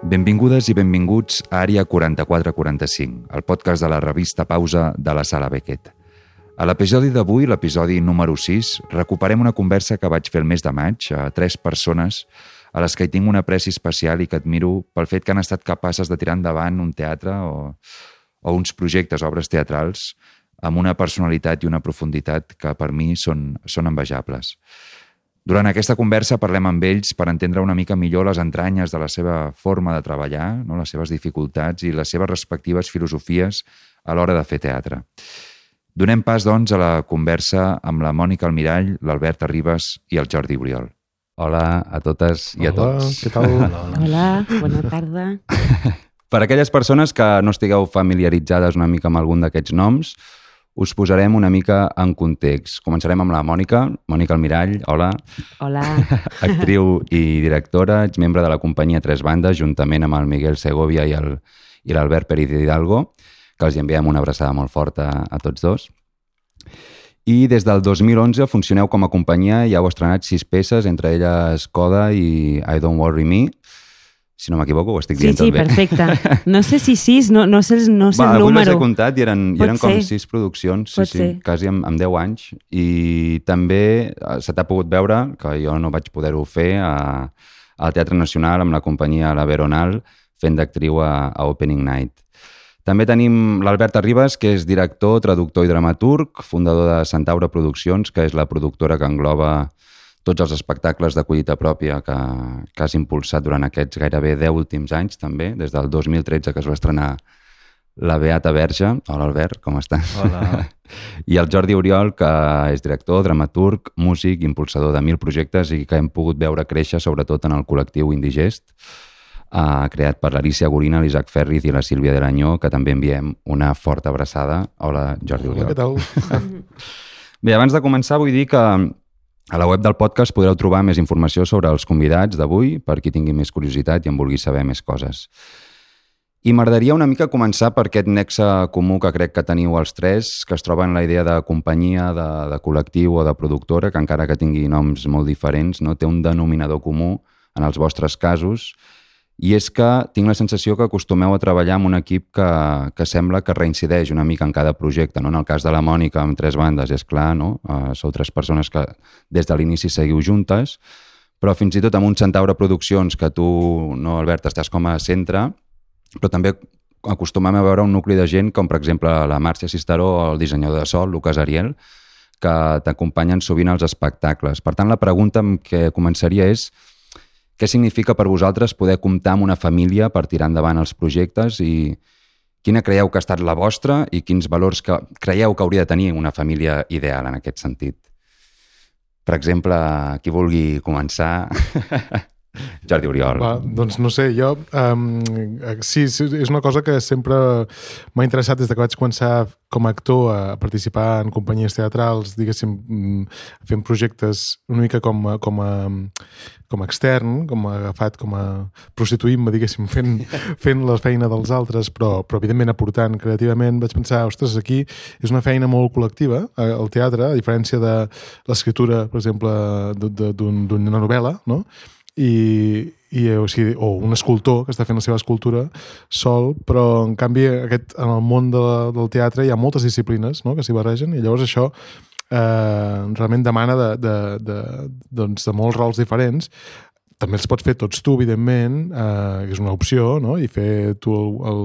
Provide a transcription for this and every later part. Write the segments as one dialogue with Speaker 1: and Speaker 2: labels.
Speaker 1: Benvingudes i benvinguts a Àrea 4445, el podcast de la revista Pausa de la Sala Beckett. A l'episodi d'avui, l'episodi número 6, recuperem una conversa que vaig fer el mes de maig a tres persones a les que hi tinc una apreci especial i que admiro pel fet que han estat capaces de tirar endavant un teatre o, o uns projectes, obres teatrals, amb una personalitat i una profunditat que per mi són, són envejables. Durant aquesta conversa parlem amb ells per entendre una mica millor les entranyes de la seva forma de treballar, no? les seves dificultats i les seves respectives filosofies a l'hora de fer teatre. Donem pas, doncs, a la conversa amb la Mònica Almirall, l'Albert Arribas i el Jordi Oriol. Hola a totes i a
Speaker 2: Hola,
Speaker 1: tots.
Speaker 2: què tal?
Speaker 3: Hola, bona tarda.
Speaker 1: Per aquelles persones que no estigueu familiaritzades una mica amb algun d'aquests noms, us posarem una mica en context. Començarem amb la Mònica, Mònica Almirall, hola,
Speaker 3: Hola.
Speaker 1: actriu i directora, ets membre de la companyia Tres Bandes, juntament amb el Miguel Segovia i el- i l'Albert Pérez Hidalgo, que els enviem una abraçada molt forta a tots dos. I des del 2011 funcioneu com a companyia i heu estrenat sis peces, entre elles Coda i I Don't Worry Me. Si no m'equivoco, ho estic
Speaker 3: Sí,
Speaker 1: dient
Speaker 3: sí,
Speaker 1: tot bé.
Speaker 3: perfecte. No sé si sis, no, no sé, no sé
Speaker 1: Va,
Speaker 3: el
Speaker 1: avui les he
Speaker 3: número.
Speaker 1: comptat i eren, i eren com
Speaker 3: ser.
Speaker 1: sis produccions, sí,
Speaker 3: Pot
Speaker 1: sí,
Speaker 3: ser.
Speaker 1: quasi amb, amb 10 anys. I també eh, se t'ha pogut veure, que jo no vaig poder-ho fer, a, al Teatre Nacional amb la companyia La Veronal, fent d'actriu a, a Opening Night. També tenim l'Albert Arribas, que és director, traductor i dramaturg, fundador de Centaura Produccions, que és la productora que engloba tots els espectacles de collita pròpia que, que has impulsat durant aquests gairebé 10 últims anys, també, des del 2013 que es va estrenar la Beata Verge. Hola, Albert, com estàs?
Speaker 2: Hola.
Speaker 1: I el Jordi Oriol, que és director, dramaturg, músic, impulsador de mil projectes i que hem pogut veure créixer sobretot en el col·lectiu Indigest, eh, creat per l'Alicia Gorina, l'Isaac Ferriz i la Sílvia de l'Anyó, que també enviem una forta abraçada. Hola, Jordi
Speaker 2: Hola,
Speaker 1: Oriol.
Speaker 2: què tal?
Speaker 1: Bé, abans de començar vull dir que a la web del podcast podreu trobar més informació sobre els convidats d'avui, per qui tingui més curiositat i en vulgui saber més coses. I m'agradaria una mica començar per aquest nexe comú que crec que teniu els tres, que es troba en la idea de companyia, de, de col·lectiu o de productora, que encara que tingui noms molt diferents, no té un denominador comú en els vostres casos, i és que tinc la sensació que acostumeu a treballar amb un equip que, que sembla que reincideix una mica en cada projecte. No? En el cas de la Mònica, amb tres bandes, és clar, no? Uh, sou tres persones que des de l'inici seguiu juntes, però fins i tot amb un Centaure Produccions, que tu, no, Albert, estàs com a centre, però també acostumem a veure un nucli de gent com, per exemple, la Màrcia Cisteró el dissenyador de sol, Lucas Ariel, que t'acompanyen sovint als espectacles. Per tant, la pregunta amb què començaria és què significa per vosaltres poder comptar amb una família per tirar endavant els projectes i quina creieu que ha estat la vostra i quins valors que creieu que hauria de tenir una família ideal en aquest sentit? Per exemple, qui vulgui començar... Jordi Oriol.
Speaker 2: Va, doncs no sé, jo... Um, sí, sí, és una cosa que sempre m'ha interessat des de que vaig començar com a actor a participar en companyies teatrals, diguéssim, mm, fent projectes una mica com, a- com, a, com a extern, com a agafat, com a prostituint-me, diguéssim, fent, fent la feina dels altres, però, però evidentment aportant creativament, vaig pensar, ostres, aquí és una feina molt col·lectiva, el teatre, a diferència de l'escriptura, per exemple, d'una novel·la, no? I, i o, sigui, o un escultor que està fent la seva escultura sol, però en canvi aquest, en el món de, del teatre hi ha moltes disciplines no? que s'hi barregen i llavors això eh, realment demana de, de, de, doncs, de molts rols diferents també els pots fer tots tu, evidentment, eh, que és una opció, no? i fer tu el, el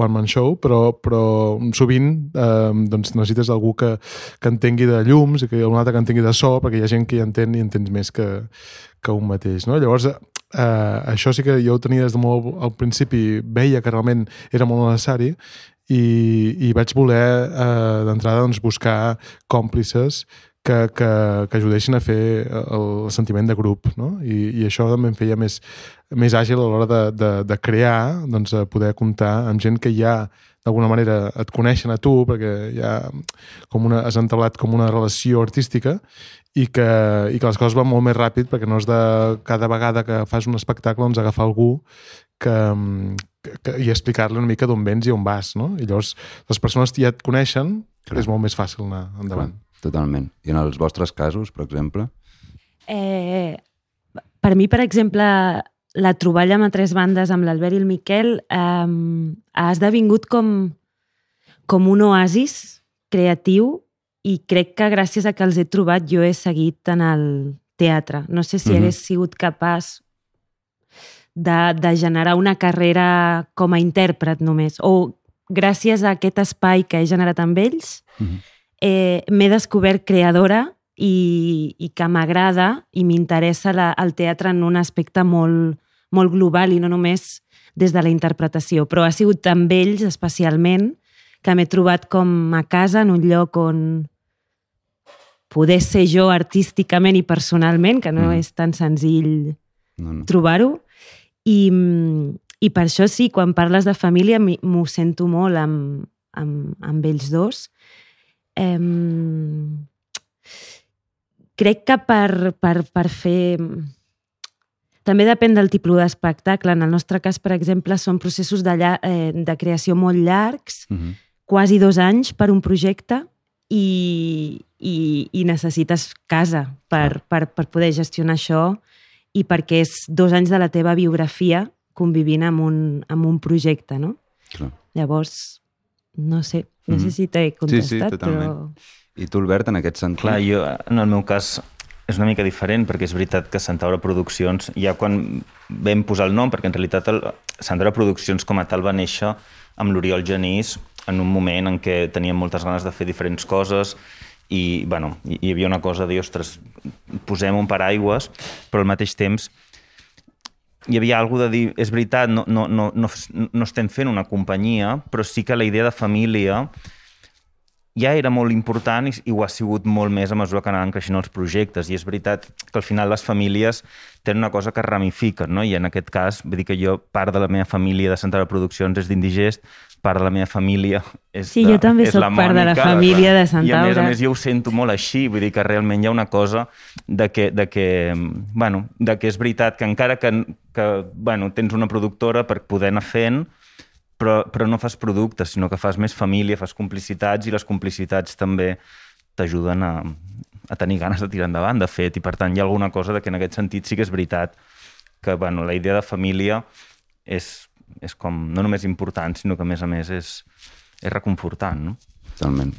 Speaker 2: one-man show, però, però sovint eh, doncs necessites algú que, que entengui de llums i que un altre que entengui de so, perquè hi ha gent que hi entén i entens més que, que un mateix. No? Llavors, eh, això sí que jo ho tenia des de molt al principi, veia que realment era molt necessari i, i vaig voler eh, d'entrada doncs, buscar còmplices que, que, que ajudessin a fer el sentiment de grup, no? I, i això també em feia més, més àgil a l'hora de, de, de crear, doncs, poder comptar amb gent que ja d'alguna manera et coneixen a tu, perquè ja com una, has entablat com una relació artística i que, i que les coses van molt més ràpid perquè no és de cada vegada que fas un espectacle doncs agafar algú que, que, i explicar-li una mica d'on vens i on vas, no? I llavors les persones ja et coneixen,
Speaker 1: Clar.
Speaker 2: és molt més fàcil anar endavant.
Speaker 1: Totalment. I en els vostres casos, per exemple?
Speaker 3: Eh, per mi, per exemple, la troballa amb tres bandes amb l'Albert i el Miquel eh, ha esdevingut com, com un oasis creatiu i crec que gràcies a que els he trobat jo he seguit en el teatre. No sé si mm -hmm. hagués sigut capaç de, de generar una carrera com a intèrpret només, o gràcies a aquest espai que he generat amb ells, mm -hmm. Eh, m'he descobert creadora i, i que m'agrada i m'interessa el teatre en un aspecte molt, molt global i no només des de la interpretació, però ha sigut amb ells especialment que m'he trobat com a casa en un lloc on poder ser jo artísticament i personalment, que no mm. és tan senzill no, no. trobar-ho. I, I per això sí, quan parles de família m'ho sento molt amb, amb, amb ells dos. Eh, crec que per, per, per fer... També depèn del tipus d'espectacle. En el nostre cas, per exemple, són processos de, eh, de creació molt llargs, uh mhm. -huh. quasi dos anys per un projecte, i, i, i necessites casa per, per, per poder gestionar això i perquè és dos anys de la teva biografia convivint amb un, amb un projecte, no? Clar. Llavors, no sé, no mm -hmm. sé mhm. si t'he contestat, sí, sí, però...
Speaker 1: I tu, Albert, en aquest sentit?
Speaker 4: Clar, jo, en el meu cas, és una mica diferent, perquè és veritat que Centaura Produccions, ja quan vam posar el nom, perquè en realitat el Centaura Produccions com a tal va néixer amb l'Oriol Genís en un moment en què teníem moltes ganes de fer diferents coses i, bueno, hi havia una cosa de dir, ostres, posem un paraigües, però al mateix temps hi havia alguna de dir, és veritat, no, no, no, no, no estem fent una companyia, però sí que la idea de família ja era molt important i, i ho ha sigut molt més a mesura que anaven creixent els projectes. I és veritat que al final les famílies tenen una cosa que ramifiquen, no? i en aquest cas, vull dir que jo, part de la meva família de Central Produccions és d'Indigest, part de la meva família és
Speaker 3: Sí,
Speaker 4: de,
Speaker 3: jo també sóc part de la família de Santa
Speaker 4: Aura. I a més a més jo ho sento molt així, vull dir que realment hi ha una cosa de que, de que, bueno, de que és veritat que encara que, que bueno, tens una productora per poder anar fent, però, però no fas productes, sinó que fas més família, fas complicitats i les complicitats també t'ajuden a, a tenir ganes de tirar endavant, de fet, i per tant hi ha alguna cosa de que en aquest sentit sí que és veritat que bueno, la idea de família és, és com no només important, sinó que a més a més és, és reconfortant. No?
Speaker 1: Totalment.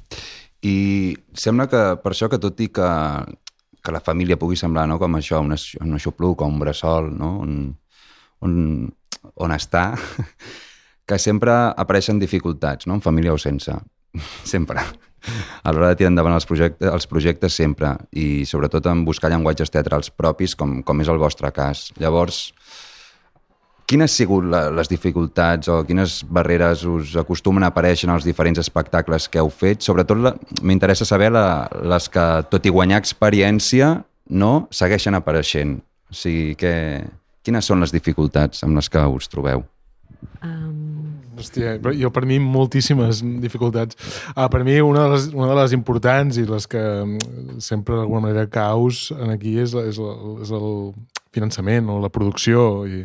Speaker 1: I sembla que per això que tot i que, que la família pugui semblar no, com això, una, una xupluc o un bressol, no? on, on, on està, que sempre apareixen dificultats, no? en família o sense. sempre. A l'hora de tirar endavant els projectes, els projectes sempre, i sobretot en buscar llenguatges teatrals propis, com, com és el vostre cas. Llavors, quines han sigut la, les dificultats o quines barreres us acostumen a aparèixer en els diferents espectacles que heu fet? Sobretot m'interessa saber la, les que, tot i guanyar experiència, no segueixen apareixent. O sigui, que, quines són les dificultats amb les que us trobeu?
Speaker 2: Um... Hòstia, jo per mi moltíssimes dificultats. Ah, per mi una de, les, una de les importants i les que mm, sempre d'alguna manera caus en aquí és, és, el, és el finançament o la producció i,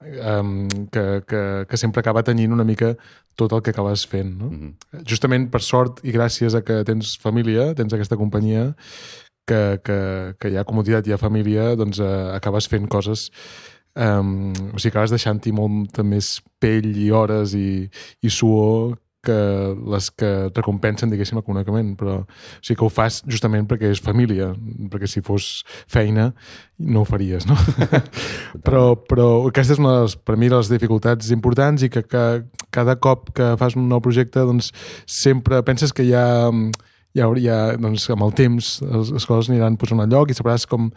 Speaker 2: um, que, que, que sempre acaba tenyint una mica tot el que acabes fent. No? Mm -hmm. Justament per sort i gràcies a que tens família, tens aquesta companyia, que, que, que hi ha comoditat, hi ha família, doncs uh, acabes fent coses Um, o sigui, acabes deixant-hi molt més pell i hores i, i suor que les que recompensen, diguéssim, econòmicament, però o sigui que ho fas justament perquè és família, perquè si fos feina no ho faries, no? però, però aquesta és una de les, per mi, les dificultats importants i que, que cada cop que fas un nou projecte, doncs sempre penses que hi ha ja, ja doncs, amb el temps les, les coses aniran posant al lloc i sabràs com,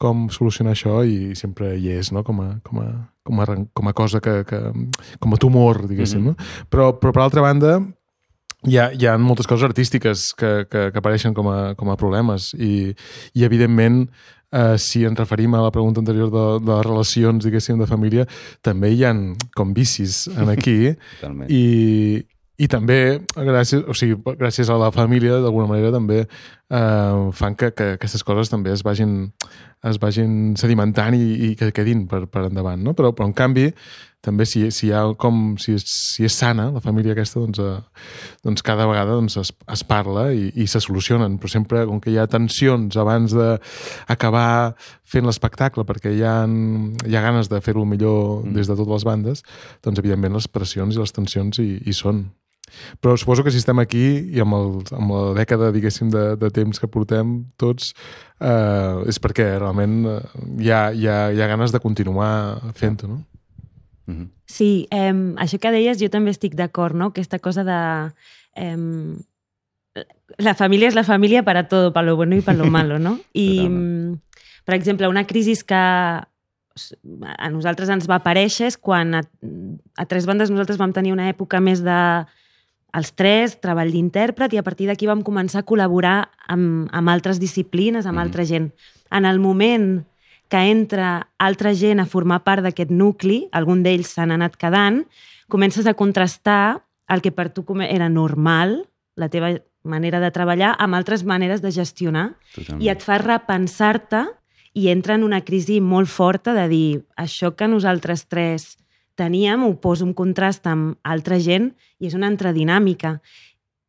Speaker 2: com solucionar això i sempre hi és, no? Com a, com a, com a, com a cosa que, que... com a tumor, diguéssim, mm -hmm. no? Però, però per altra banda, hi ha, hi ha moltes coses artístiques que, que, que apareixen com a, com a problemes i, i evidentment Uh, si ens referim a la pregunta anterior de, de les relacions, diguéssim, de família, també hi han com vicis en aquí i, i també gràcies, o sigui, gràcies a la família d'alguna manera també eh, fan que, que aquestes coses també es vagin, es vagin sedimentant i, i que quedin per, per endavant no? però, però en canvi també si, si hi ha com, si si és sana la família aquesta, doncs, eh, doncs cada vegada doncs, es, es parla i, i se solucionen, però sempre com que hi ha tensions abans d'acabar fent l'espectacle perquè hi ha, hi ha ganes de fer-ho millor mm. des de totes les bandes, doncs evidentment les pressions i les tensions hi, hi són. Però suposo que si estem aquí i amb, el, amb la dècada, diguéssim, de, de temps que portem tots, eh, és perquè realment eh, hi ha, hi ha, hi ha ganes de continuar fent-ho, no?
Speaker 3: Mm -hmm. Sí, eh, això que deies jo també estic d'acord, no? Aquesta cosa de... Eh, la família és la família per a tot, per lo bueno i per lo malo, no? I, per exemple, una crisi que a nosaltres ens va aparèixer és quan a, a Tres Bandes nosaltres vam tenir una època més de els tres, treball d'intèrpret, i a partir d'aquí vam començar a col·laborar amb, amb altres disciplines, amb mm. altra gent. En el moment que entra altra gent a formar part d'aquest nucli, algun d'ells s'han anat quedant, comences a contrastar el que per tu era normal, la teva manera de treballar, amb altres maneres de gestionar, Totalment. i et fa repensar-te i entra en una crisi molt forta de dir això que nosaltres tres teníem ho poso en contrast amb altra gent i és una altra dinàmica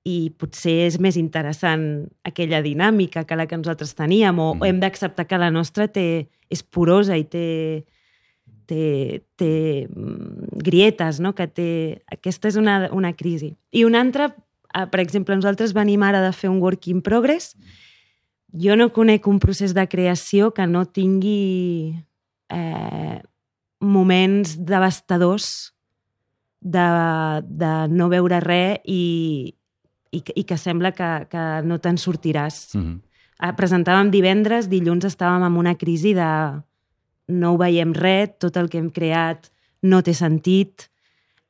Speaker 3: i potser és més interessant aquella dinàmica que la que nosaltres teníem o, mm. hem d'acceptar que la nostra té, és porosa i té, té, té mm, grietes, no? que té... Aquesta és una, una crisi. I una altra, eh, per exemple, nosaltres venim ara de fer un work in progress. Jo no conec un procés de creació que no tingui eh, moments devastadors de, de no veure res i, i, i que sembla que, que no te'n sortiràs. Mm -hmm. Presentàvem divendres, dilluns estàvem en una crisi de no ho veiem res, tot el que hem creat no té sentit,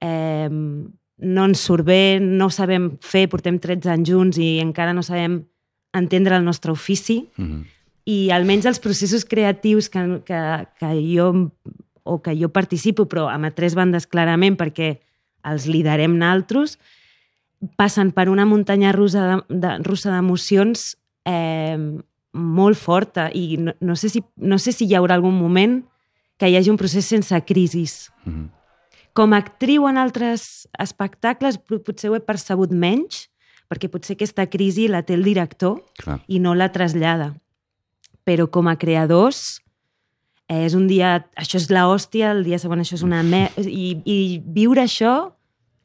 Speaker 3: eh, no ens surt bé, no sabem fer, portem 13 anys junts i encara no sabem entendre el nostre ofici. Mm -hmm. I almenys els processos creatius que, que, que jo o que jo participo, però amb tres bandes clarament perquè els liderem naltros, passen per una muntanya russa de, de, russa d'emocions eh, molt forta i no, no, sé si, no sé si hi haurà algun moment que hi hagi un procés sense crisis. Mm -hmm. Com a actriu en altres espectacles potser ho he percebut menys, perquè potser aquesta crisi la té el director Clar. i no la trasllada. Però com a creadors eh, és un dia, això és la hòstia, el dia següent això és una... Me i, I viure això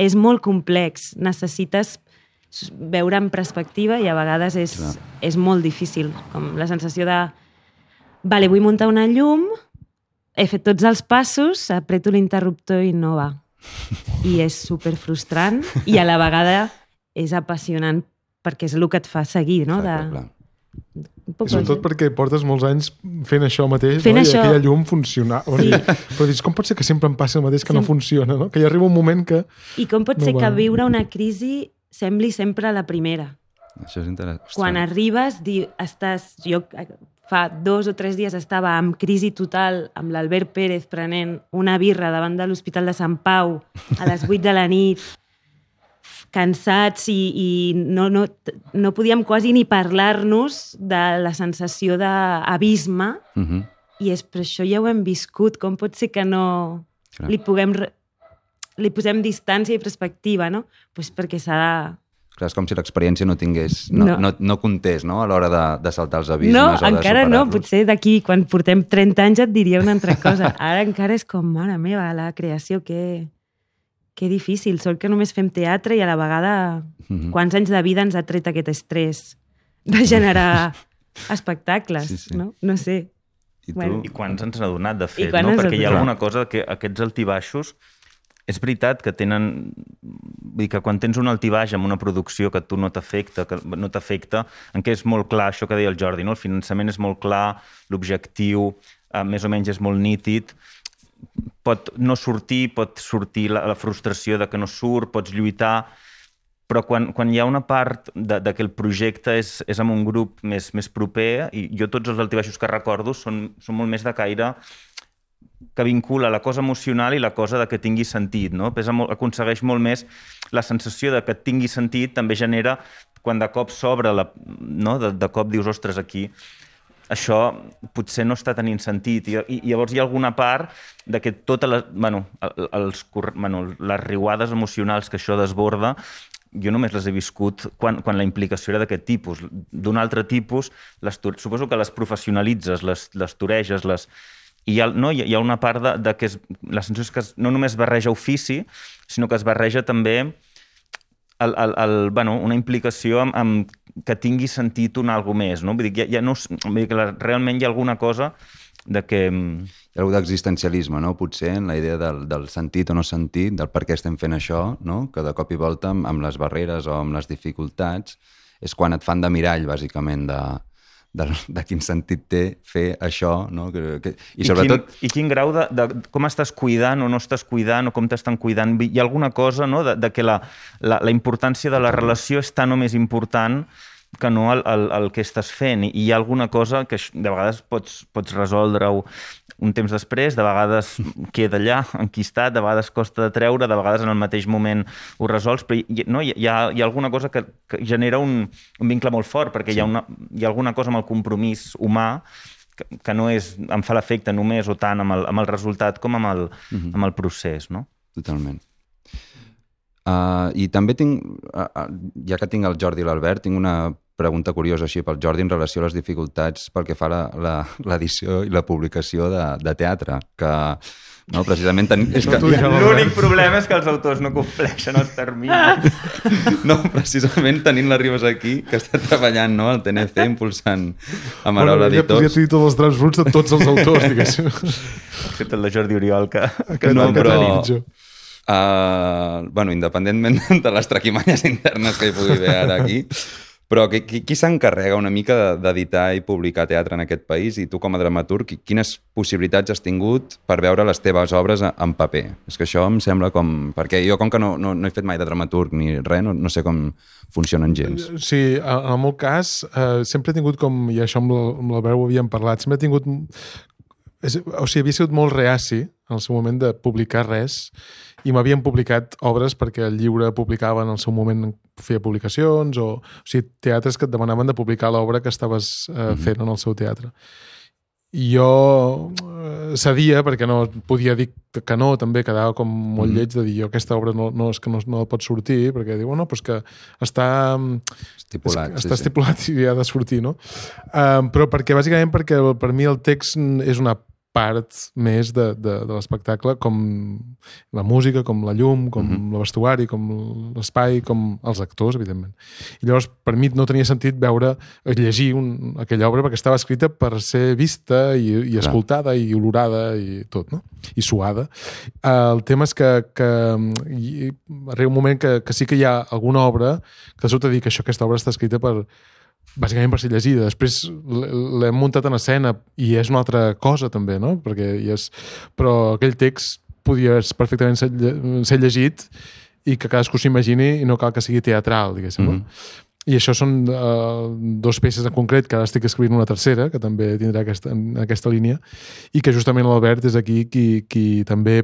Speaker 3: és molt complex. Necessites veure en perspectiva i a vegades és, és molt difícil. Com la sensació de... Vale, vull muntar una llum, he fet tots els passos, apreto l'interruptor i no va. I és super frustrant i a la vegada és apassionant perquè és el que et fa seguir, no?
Speaker 2: Clar, de... clar, clar. I sobretot perquè portes molts anys fent això mateix fent no? això. i aquella llum funciona. Sí. Però dius, com pot ser que sempre em passi el mateix que sí. no funciona? No? Que hi arriba un moment que...
Speaker 3: I com pot no ser va. que viure una crisi sembli sempre la primera?
Speaker 1: Això és interessant.
Speaker 3: Quan arribes, di, estàs... Jo fa dos o tres dies estava en crisi total amb l'Albert Pérez prenent una birra davant de l'Hospital de Sant Pau a les 8 de la nit cansats i, i no, no, no podíem quasi ni parlar-nos de la sensació d'abisme uh mhm. -huh. i és per això ja ho hem viscut. Com pot ser que no Clar. li puguem li posem distància i perspectiva, no? Pues perquè s'ha de...
Speaker 1: Clar, és com si l'experiència no tingués, no, no. no, no comptés, no?, a l'hora de, de saltar els abismes
Speaker 3: no,
Speaker 1: o de
Speaker 3: encara no, potser d'aquí, quan portem 30 anys et diria una altra cosa. Ara encara és com, mare meva, la creació, que, que difícil, sort que només fem teatre i a la vegada mm -hmm. quants anys de vida ens ha tret aquest estrès de generar espectacles, sí, sí. no? No sé.
Speaker 4: I, tu? bueno. I quants ens n'ha donat, de fet, no? Perquè hi ha alguna cosa que aquests altibaixos és veritat que tenen... Vull dir que quan tens un altibaix amb una producció que tu no t'afecta, que no t'afecta, en què és molt clar això que deia el Jordi, no? El finançament és molt clar, l'objectiu eh, més o menys és molt nítid, pot no sortir, pot sortir la, la frustració de que no surt, pots lluitar, però quan, quan hi ha una part de, de que el projecte és, és amb un grup més, més proper, i jo tots els altibaixos que recordo són, són molt més de caire que vincula la cosa emocional i la cosa de que tingui sentit. No? Pesa molt, aconsegueix molt més la sensació de que tingui sentit, també genera, quan de cop s'obre, no? de, de cop dius, ostres, aquí això potser no està tenint sentit. I, i llavors hi ha alguna part de que totes les, bueno, els, bueno, les riuades emocionals que això desborda jo només les he viscut quan, quan la implicació era d'aquest tipus. D'un altre tipus, les, suposo que les professionalitzes, les, les toreges, les... I hi ha, no, hi ha una part de, de que és, la sensació és que no només barreja ofici, sinó que es barreja també el, el, el, bueno, una implicació amb, amb que tingui sentit un algo més, no? Vull dir, ja, ja no, vull dir que la, realment hi ha alguna cosa de que...
Speaker 1: Mm, hi ha alguna d'existencialisme, no? Potser, en la idea del, del sentit o no sentit, del per què estem fent això, no? Que de cop i volta, amb, amb les barreres o amb les dificultats, és quan et fan de mirall, bàsicament, de, de, de quin sentit té fer això, no? Que, que,
Speaker 4: I, sobretot... I quin, i quin grau de, de com estàs cuidant o no estàs cuidant o com t'estan cuidant. Hi ha alguna cosa no? de, de que la, la, la importància de la relació és tan o més important que no el, el, el que estàs fent. I hi ha alguna cosa que de vegades pots, pots resoldre-ho un temps després, de vegades queda allà, enquistat, de vegades costa de treure, de vegades en el mateix moment ho resols, però hi, no, hi, ha, hi ha alguna cosa que, que genera un, un vincle molt fort, perquè sí. hi, ha una, hi ha alguna cosa amb el compromís humà que, que no és, em fa l'efecte només o tant amb el, amb el resultat com amb el, uh -huh. amb el procés, no?
Speaker 1: Totalment. Uh, I també tinc, uh, uh, ja que tinc el Jordi i l'Albert, tinc una pregunta curiosa així pel Jordi en relació a les dificultats pel que fa a l'edició i la publicació de, de teatre, que no, precisament ten...
Speaker 4: és que... L'únic problema és que els autors no compleixen els terminis.
Speaker 1: No, precisament tenint la Ribes aquí, que està treballant no, al TNC, impulsant a Marola bueno, Editors.
Speaker 2: Ja podria tots els bruts de tots els autors, diguéssim.
Speaker 4: Excepte el de Jordi Oriol, que...
Speaker 1: que no, però... Uh, bueno, independentment de les traquimanyes internes que hi pugui haver ara aquí, però qui, qui, qui s'encarrega una mica d'editar i publicar teatre en aquest país? I tu, com a dramaturg, quines possibilitats has tingut per veure les teves obres en paper? És que això em sembla com... Perquè jo, com que no, no, no he fet mai de dramaturg ni res, no, no sé com funcionen gens.
Speaker 2: Sí, en el meu cas, eh, sempre he tingut com... I això amb l'Albert ho havíem parlat. Sempre he tingut... És, o sigui, havia sigut molt reaci en el seu moment de publicar res i m'havien publicat obres perquè el llibre publicava en el seu moment feia publicacions o, o sigui, teatres que et demanaven de publicar l'obra que estaves eh, mm -hmm. fent en el seu teatre. I jo eh, cedia perquè no podia dir que no, també quedava com molt mm. lleig de dir jo aquesta obra no, no és que no, no pot sortir perquè diu, bueno, però és que està
Speaker 1: estipulat,
Speaker 2: és, sí, està estipulat sí. i ha de sortir, no? Um, però perquè, bàsicament, perquè per mi el text és una part més de, de, de l'espectacle, com la música, com la llum, com mm -hmm. el vestuari, com l'espai, com els actors, evidentment. I llavors, per mi no tenia sentit veure, llegir un, aquella obra perquè estava escrita per ser vista i, i escoltada i olorada i tot, no? I suada. El tema és que, que i, arriba un moment que, que sí que hi ha alguna obra que sota dir que això, aquesta obra està escrita per, bàsicament per ser llegida. Després l'hem muntat en escena i és una altra cosa també, no? Perquè hi és... Però aquell text podia perfectament ser, ser llegit i que cadascú s'imagini i no cal que sigui teatral, diguéssim. Mm -hmm. I això són uh, dos peces en concret, que ara estic escrivint una tercera, que també tindrà aquesta, en aquesta línia, i que justament l'Albert és aquí qui, qui també,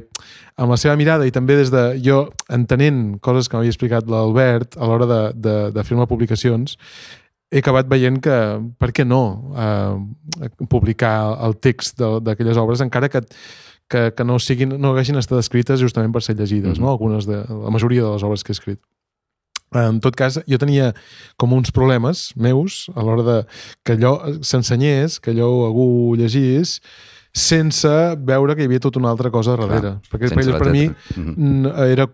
Speaker 2: amb la seva mirada i també des de jo entenent coses que m'havia explicat l'Albert a l'hora de, de, de fer-me publicacions, he acabat veient que, per què no, eh, publicar el text d'aquelles obres, encara que, que, que no, siguin, no haguessin estat escrites justament per ser llegides, mm -hmm. no? Algunes de, la majoria de les obres que he escrit. En tot cas, jo tenia com uns problemes meus a l'hora de que allò s'ensenyés, que allò algú llegís, sense veure que hi havia tota una altra cosa darrere. Clar, perquè per, per mi mm -hmm. era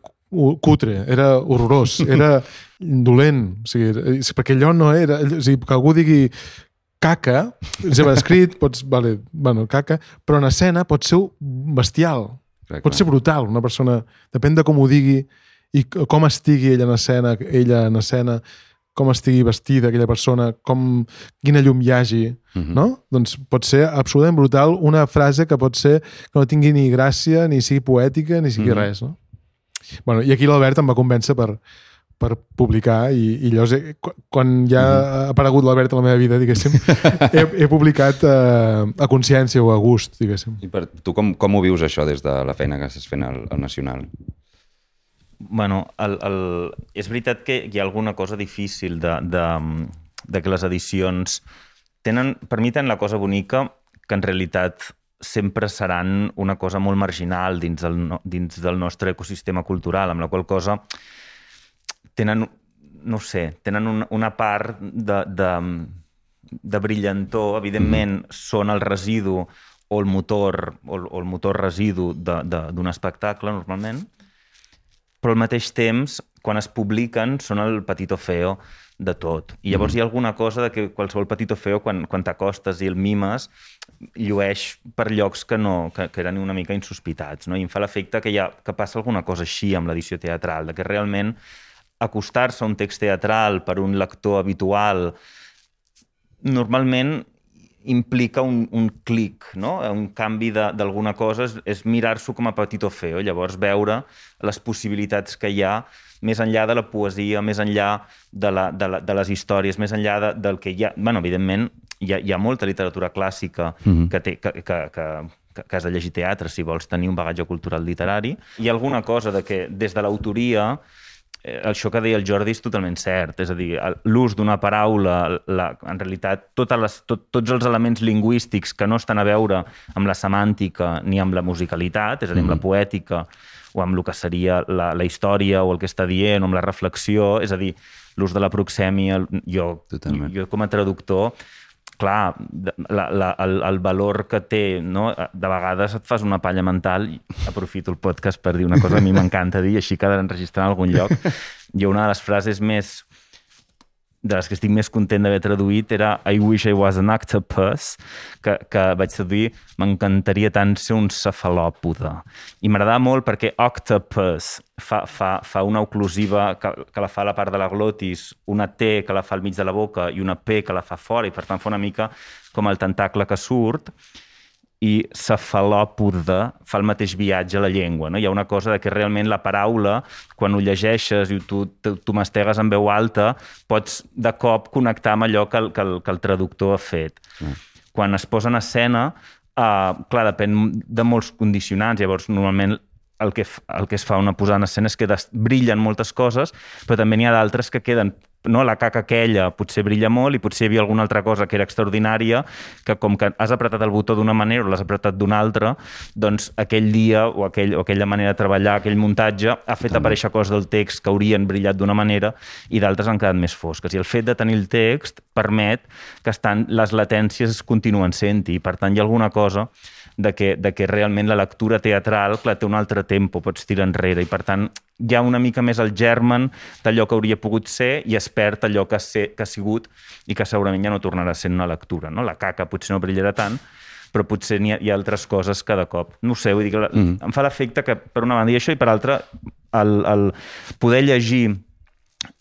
Speaker 2: cutre, era horrorós, era dolent. O sigui, perquè allò no era... O sigui, que algú digui caca, és escrit, pots, vale, bueno, caca, però en escena pot ser bestial, clar, pot ser brutal, una persona, depèn de com ho digui i com estigui ella en escena, ella en escena, com estigui vestida aquella persona, com, quina llum hi hagi, uh mhm. -huh. no? Doncs pot ser absolutament brutal una frase que pot ser que no tingui ni gràcia, ni sigui poètica, ni sigui uh mhm. -huh. res, no? Bueno, I aquí l'Albert em va convèncer per, per publicar i, i llavors he, quan ja ha aparegut l'Albert a la meva vida, diguéssim, he, he publicat eh, a consciència o a gust, diguéssim.
Speaker 1: I per tu com, com ho vius això des de la feina que estàs fent al, al Nacional?
Speaker 4: Bueno, el, el... és veritat que hi ha alguna cosa difícil de, de, de que les edicions tenen, per mi tenen la cosa bonica que en realitat sempre seran una cosa molt marginal dins del, no- dins del nostre ecosistema cultural, amb la qual cosa tenen, no sé, tenen una, una part de, de, de brillantor, evidentment mm. són el residu o el motor, o el, o el motor residu d'un espectacle, normalment, però al mateix temps, quan es publiquen, són el petito feo de tot. I llavors mm. hi ha alguna cosa de que qualsevol petito feo, quan, quan t'acostes i el mimes, llueix per llocs que, no, que, que eren una mica insospitats. No? I em fa l'efecte que, hi ha, que passa alguna cosa així amb l'edició teatral, de que realment acostar-se a un text teatral per un lector habitual normalment implica un, un clic, no? un canvi de- d'alguna cosa, és, és mirar-s'ho com a petit o feo, llavors veure les possibilitats que hi ha més enllà de la poesia, més enllà de, la, de, la, de les històries, més enllà de, del que hi ha... bueno, evidentment, hi ha, hi ha molta literatura clàssica mm -hmm. que, té, que, que, que, que, has de llegir teatre si vols tenir un bagatge cultural literari. Hi ha alguna cosa de que des de l'autoria eh, això que deia el Jordi és totalment cert. És a dir, l'ús d'una paraula, la, en realitat, totes les, tot, tots els elements lingüístics que no estan a veure amb la semàntica ni amb la musicalitat, és a dir, amb la poètica o amb el que seria la, la història o el que està dient o amb la reflexió, és a dir, l'ús de la proxèmia, jo,
Speaker 1: Totalment.
Speaker 4: jo com a traductor, clar, la, la, el, el valor que té, no? de vegades et fas una palla mental, aprofito el podcast per dir una cosa que a mi m'encanta dir, així que d'enregistrar en algun lloc. Jo una de les frases més de les que estic més content d'haver traduït era I wish I was an octopus, que, que vaig traduir m'encantaria tant ser un cefalòpode. I m'agradava molt perquè octopus fa, fa, fa una oclusiva que, que la fa a la part de la glotis, una T que la fa al mig de la boca i una P que la fa fora, i per tant fa una mica com el tentacle que surt, i cefalòpode fa el mateix viatge a la llengua. No? Hi ha una cosa de que realment la paraula, quan ho llegeixes i tu, tu, mastegues en veu alta, pots de cop connectar amb allò que el, que el, que el traductor ha fet. Mm. Quan es posa en escena, uh, clar, depèn de molts condicionants, llavors normalment el que, el que es fa una posada en escena és que des, brillen moltes coses, però també n'hi ha d'altres que queden no, la caca aquella potser brilla molt i potser hi havia alguna altra cosa que era extraordinària que com que has apretat el botó d'una manera o l'has apretat d'una altra, doncs aquell dia o, aquell, o aquella manera de treballar, aquell muntatge, ha fet aparèixer coses del text que haurien brillat d'una manera i d'altres han quedat més fosques. I el fet de tenir el text permet que estan, les latències continuen sent-hi i per tant hi ha alguna cosa de que, de que realment la lectura teatral clar, té un altre tempo, pots tirar enrere i per tant hi ha una mica més el germen d'allò que hauria pogut ser i es perd allò que ser, que ha sigut i que segurament ja no tornarà sent una lectura. No? La caca potser no brillarà tant, però potser hi ha, hi ha altres coses cada cop. No ho sé, vull dir que la, mm. em fa l'efecte que per una banda i això i per altra el, el poder llegir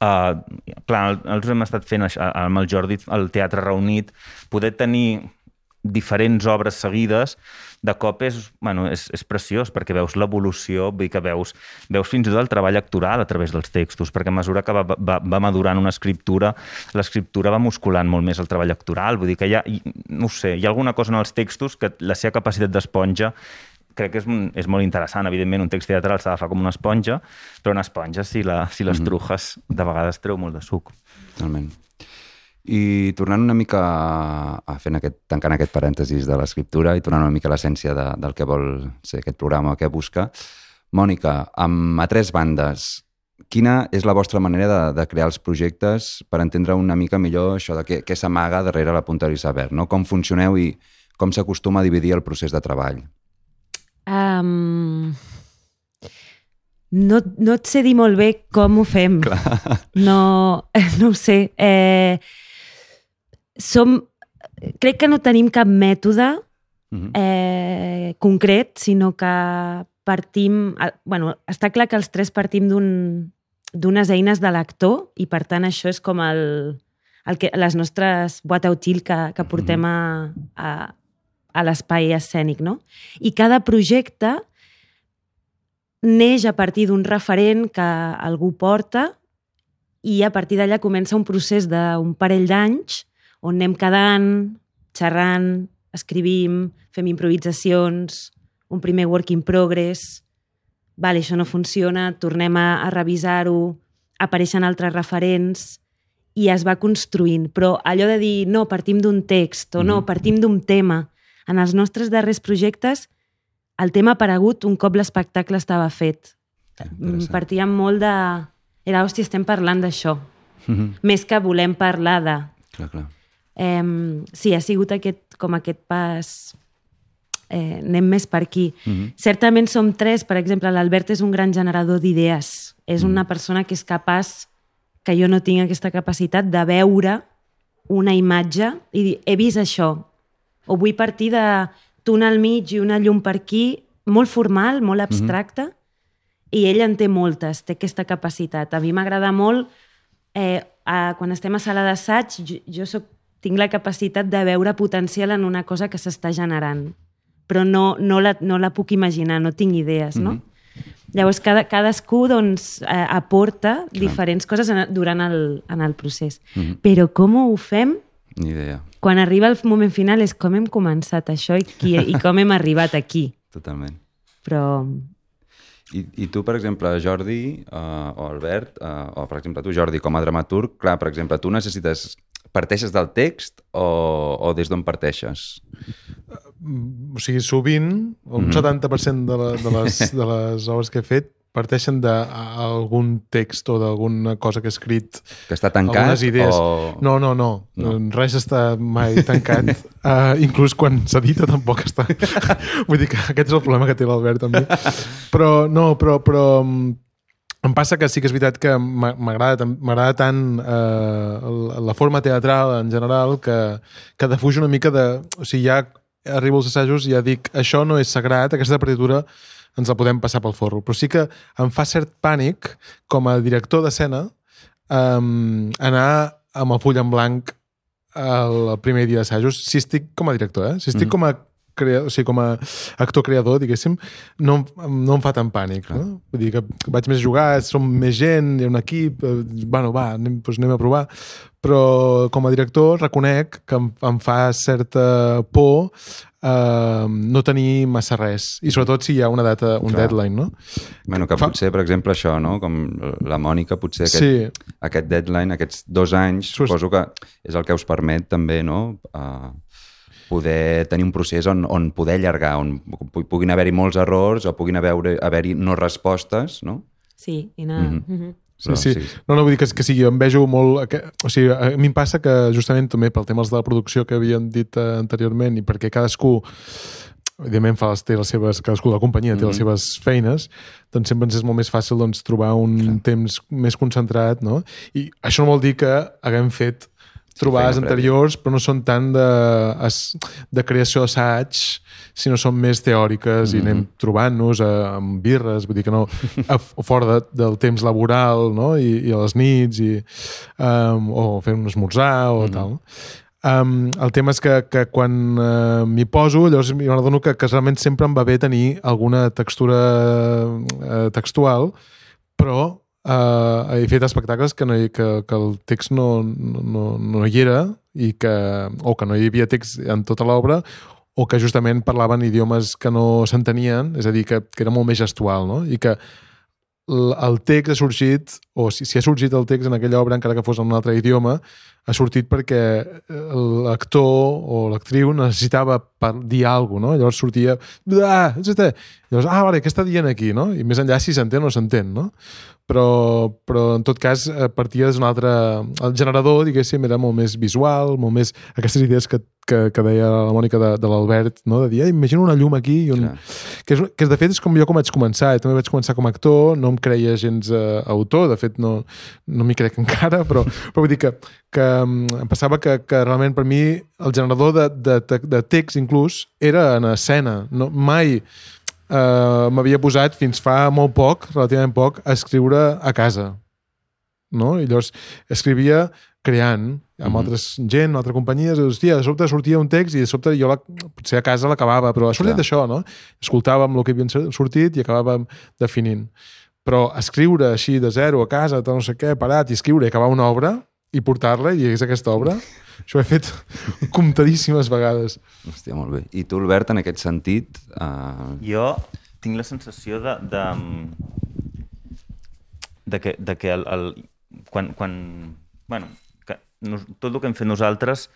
Speaker 4: Uh, clar, nosaltres hem estat fent això, amb el Jordi el teatre reunit, poder tenir diferents obres seguides de cop és, bueno, és, és preciós perquè veus l'evolució, vull dir que veus, veus fins i tot el treball actoral a través dels textos, perquè a mesura que va, va, va madurant una escriptura, l'escriptura va musculant molt més el treball actoral, vull dir que hi ha, no sé, hi ha alguna cosa en els textos que la seva capacitat d'esponja crec que és, és molt interessant. Evidentment, un text teatral s'ha d'agafar com una esponja, però una esponja, si, la, si les trujes, de vegades treu molt de suc.
Speaker 1: Totalment. I tornant una mica a, a fent aquest, tancant aquest parèntesis de l'escriptura i tornant una mica a l'essència de, del que vol ser aquest programa, què busca, Mònica, amb a tres bandes, quina és la vostra manera de, de crear els projectes per entendre una mica millor això de què, què s'amaga darrere la punta de l'iceberg, no? Com funcioneu i com s'acostuma a dividir el procés de treball?
Speaker 3: Um, no, no et sé dir molt bé com ho fem.
Speaker 1: Clar.
Speaker 3: No, no ho sé. Eh, som, crec que no tenim cap mètode
Speaker 1: Mhm.
Speaker 3: eh, concret, sinó que partim... eh, Bueno, està clar que els tres partim d'un d'unes eines de l'actor i per tant això és com el, el que, les nostres boîte à outils que, que portem a, a, a l'espai escènic, no? I cada projecte neix a partir d'un referent que algú porta i a partir d'allà comença un procés d'un parell d'anys on anem quedant, xerrant, escrivim, fem improvisacions, un primer work in progress, vale, això no funciona, tornem a, a revisar-ho, apareixen altres referents i es va construint. Però allò de dir, no, partim d'un text o no,
Speaker 1: Mhm.
Speaker 3: partim d'un tema. En els nostres darrers projectes, el tema ha aparegut un cop l'espectacle estava fet. Mm. Partíem molt de... Era, hòstia, estem parlant d'això.
Speaker 1: Mhm.
Speaker 3: Més que volem parlar de...
Speaker 1: Clar, clar.
Speaker 3: Eh, sí, ha sigut aquest, com aquest pas... Eh, anem més per aquí.
Speaker 1: Mhm.
Speaker 3: Certament som tres, per exemple, l'Albert és un gran generador d'idees. És
Speaker 1: Mm.
Speaker 3: una persona que és capaç, que jo no tinc aquesta capacitat, de veure una imatge i dir, he vist això, o vull partir de tu al mig i una llum per aquí, molt formal, molt abstracta, i ell en té moltes, té aquesta capacitat. A mi m'agrada molt, eh, a, quan estem a sala d'assaig, jo, jo soc, tinc la capacitat de veure potencial en una cosa que s'està generant, però no, no, la, no la puc imaginar, no tinc idees, no? Llavors, cada, cadascú doncs, eh, aporta diferents coses en, durant el, en el procés. Però com ho fem?
Speaker 1: Ni idea.
Speaker 3: Quan arriba el moment final és com hem començat això i, qui, i com hem arribat aquí.
Speaker 1: Totalment.
Speaker 3: Però
Speaker 1: I, I tu, per exemple, Jordi uh, o Albert, uh, o per exemple tu, Jordi, com a dramaturg, clar, per exemple, tu necessites... Parteixes del text o, o des d'on parteixes?
Speaker 2: o sigui, sovint, un 70% de, la, de, les, de les obres que he fet parteixen d'algun text o d'alguna cosa que he escrit
Speaker 1: Que està tancat
Speaker 2: algunes idees.
Speaker 1: o...
Speaker 2: No, no, no,
Speaker 1: No.
Speaker 2: Res està mai tancat. uh, inclús quan s'edita tampoc està. Vull dir que aquest és el problema que té l'Albert amb mi. Però, no, però, però mm, em passa que sí que és veritat que m'a- m'agrada tant eh, la- forma teatral en general que, que defuig una mica de... O sigui, ja arribo als assajos i ja dic això no és sagrat, aquesta partitura ens la podem passar pel forro. Però sí que em fa cert pànic, com a director d'escena, um, anar amb el full en blanc el primer dia d'assajos, si estic com a director, eh? si estic
Speaker 1: Mhm.
Speaker 2: com a crea... o sigui, com a actor creador, diguéssim, no, no em fa tant pànic. No? Vull dir que vaig més jugar, som més gent, hi ha un equip, eh, bueno, va, anem, doncs anem a provar. Però com a director reconec que em, em fa certa por eh, no tenir massa res. I sobretot si hi ha una data, un
Speaker 1: Clar.
Speaker 2: deadline, no?
Speaker 1: Bueno, que
Speaker 2: Fa-
Speaker 1: potser, per exemple, això, no? Com la Mònica, potser aquest,
Speaker 2: Sí,
Speaker 1: aquest deadline, aquests dos anys,
Speaker 2: Sus-
Speaker 1: suposo que és el que us permet també, no?, uh, poder tenir un procés on, on poder allargar, on pu- puguin haver-hi molts errors o puguin haver-hi haver no respostes, no?
Speaker 3: sí, i anar...
Speaker 1: Mhm.
Speaker 3: Mm -hmm.
Speaker 2: Sí,
Speaker 1: Però
Speaker 2: sí.
Speaker 1: sí.
Speaker 2: No, no, vull dir que, que sigui, em vejo molt... Que, o sigui, a mi em passa que justament també pel tema de la producció que havíem dit eh, anteriorment i perquè cadascú evidentment fa les, té les seves, cadascú de la companyia té les
Speaker 1: Mhm.
Speaker 2: seves feines, doncs sempre ens és molt més fàcil doncs, trobar un
Speaker 1: Clar.
Speaker 2: temps més concentrat, no? I això no vol dir que haguem fet trobades anteriors, però no són tant de, de creació d'assaig, sinó són més teòriques i
Speaker 1: Mhm.
Speaker 2: anem trobant-nos a- amb birres, vull dir que no, a, fora de, del temps laboral, no? I, i a les nits, i, um, o fent un esmorzar o
Speaker 1: Mhm.
Speaker 2: tal. Um, el tema és que, que quan uh, m'hi poso, llavors m'adono que, que realment sempre em va bé tenir alguna textura uh, textual, però uh, he fet espectacles que, no que, que el text no, no, no hi era i que, o que no hi havia text en tota l'obra o que justament parlaven idiomes que no s'entenien, és a dir, que, que era molt més gestual, no? I que el text ha sorgit, o si, si ha sorgit el text en aquella obra, encara que fos en un altre idioma, ha sortit perquè l'actor o l'actriu necessitava per dir alguna cosa, no? Llavors sortia... Ah. Llavors, ah, vale, què està dient aquí, no? I més enllà si s'entén o no s'entén, no? Però, però en tot cas eh, partia d'un altre... El generador, diguéssim, era molt més visual, molt més... Aquestes idees que, que, que deia la Mònica de, de l'Albert, no? de dir, eh, imagina una llum aquí i un,
Speaker 1: Clar.
Speaker 2: que, és, que de fet és com jo com vaig començar, eh? també vaig començar com a actor, no em creia gens eh, autor, de fet no, no m'hi crec encara, però, però vull dir que, que em passava que, que realment per mi el generador de, de, de, text inclús era en escena, no, mai eh, m'havia posat fins fa molt poc, relativament poc, a escriure a casa. No? I llavors escrivia creant amb
Speaker 1: Mhm.
Speaker 2: altres gent, altres companyies, i, hòstia, de sobte sortia un text i de sobte jo la, potser a casa l'acabava, però ha sortit
Speaker 1: Clar.
Speaker 2: d'això, no? Escoltàvem el que havien sortit i acabàvem definint. Però escriure així de zero a casa, no sé què, parat, i escriure i acabar una obra i portar-la i és aquesta obra, això ho he fet comptadíssimes vegades.
Speaker 1: Hòstia, molt bé. I tu, Albert, en aquest sentit... Uh...
Speaker 4: Jo tinc la sensació de, de, de que, de que el, el, quan, quan, bueno, que nos, tot el que hem fet nosaltres,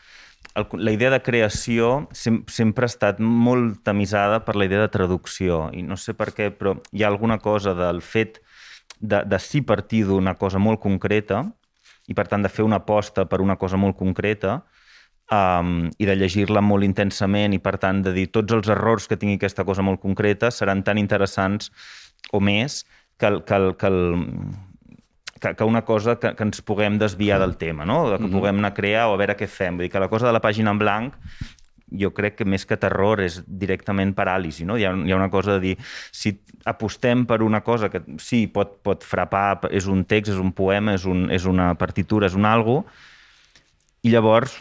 Speaker 4: el, la idea de creació sem, sempre ha estat molt tamisada per la idea de traducció. I no sé per què, però hi ha alguna cosa del fet de, de sí partir d'una cosa molt concreta i, per tant, de fer una aposta per una cosa molt concreta, um, i de llegir-la molt intensament i, per tant, de dir tots els errors que tingui aquesta cosa molt concreta seran tan interessants o més que, el, que, el, que, el, que, que una cosa que, que ens puguem desviar del tema, no? que mm -hmm. puguem anar a crear o a veure què fem. Vull dir que la cosa de la pàgina en blanc jo crec que més que terror és directament paràlisi. No? Hi, ha, hi ha una cosa de dir, si apostem per una cosa que sí, pot, pot frapar, és un text, és un poema, és, un, és una partitura, és un algo, i llavors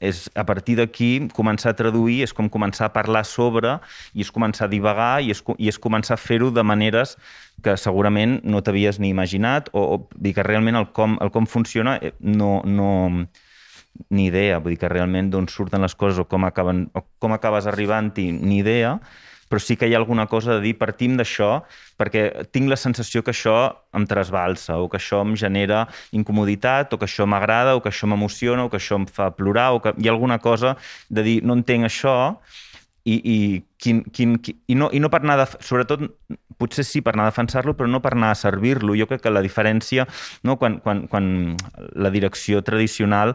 Speaker 4: és a partir d'aquí començar a traduir és com començar a parlar sobre i és començar a divagar i és, i és començar a fer-ho de maneres que segurament no t'havies ni imaginat o, o dir que realment el com, el com funciona eh, no, no, ni idea, vull dir que realment d'on surten les coses o com, acaben, o com acabes arribant-hi, ni idea, però sí que hi ha alguna cosa de dir partim d'això perquè tinc la sensació que això em trasbalsa o que això em genera incomoditat o que això m'agrada o que això m'emociona o que això em fa plorar o que hi ha alguna cosa de dir no entenc això i, i, quin, quin, quin, i, no, i no per anar, de, sobretot, potser sí per anar a defensar-lo, però no per anar a servir-lo. Jo crec que la diferència, no, quan, quan, quan la direcció tradicional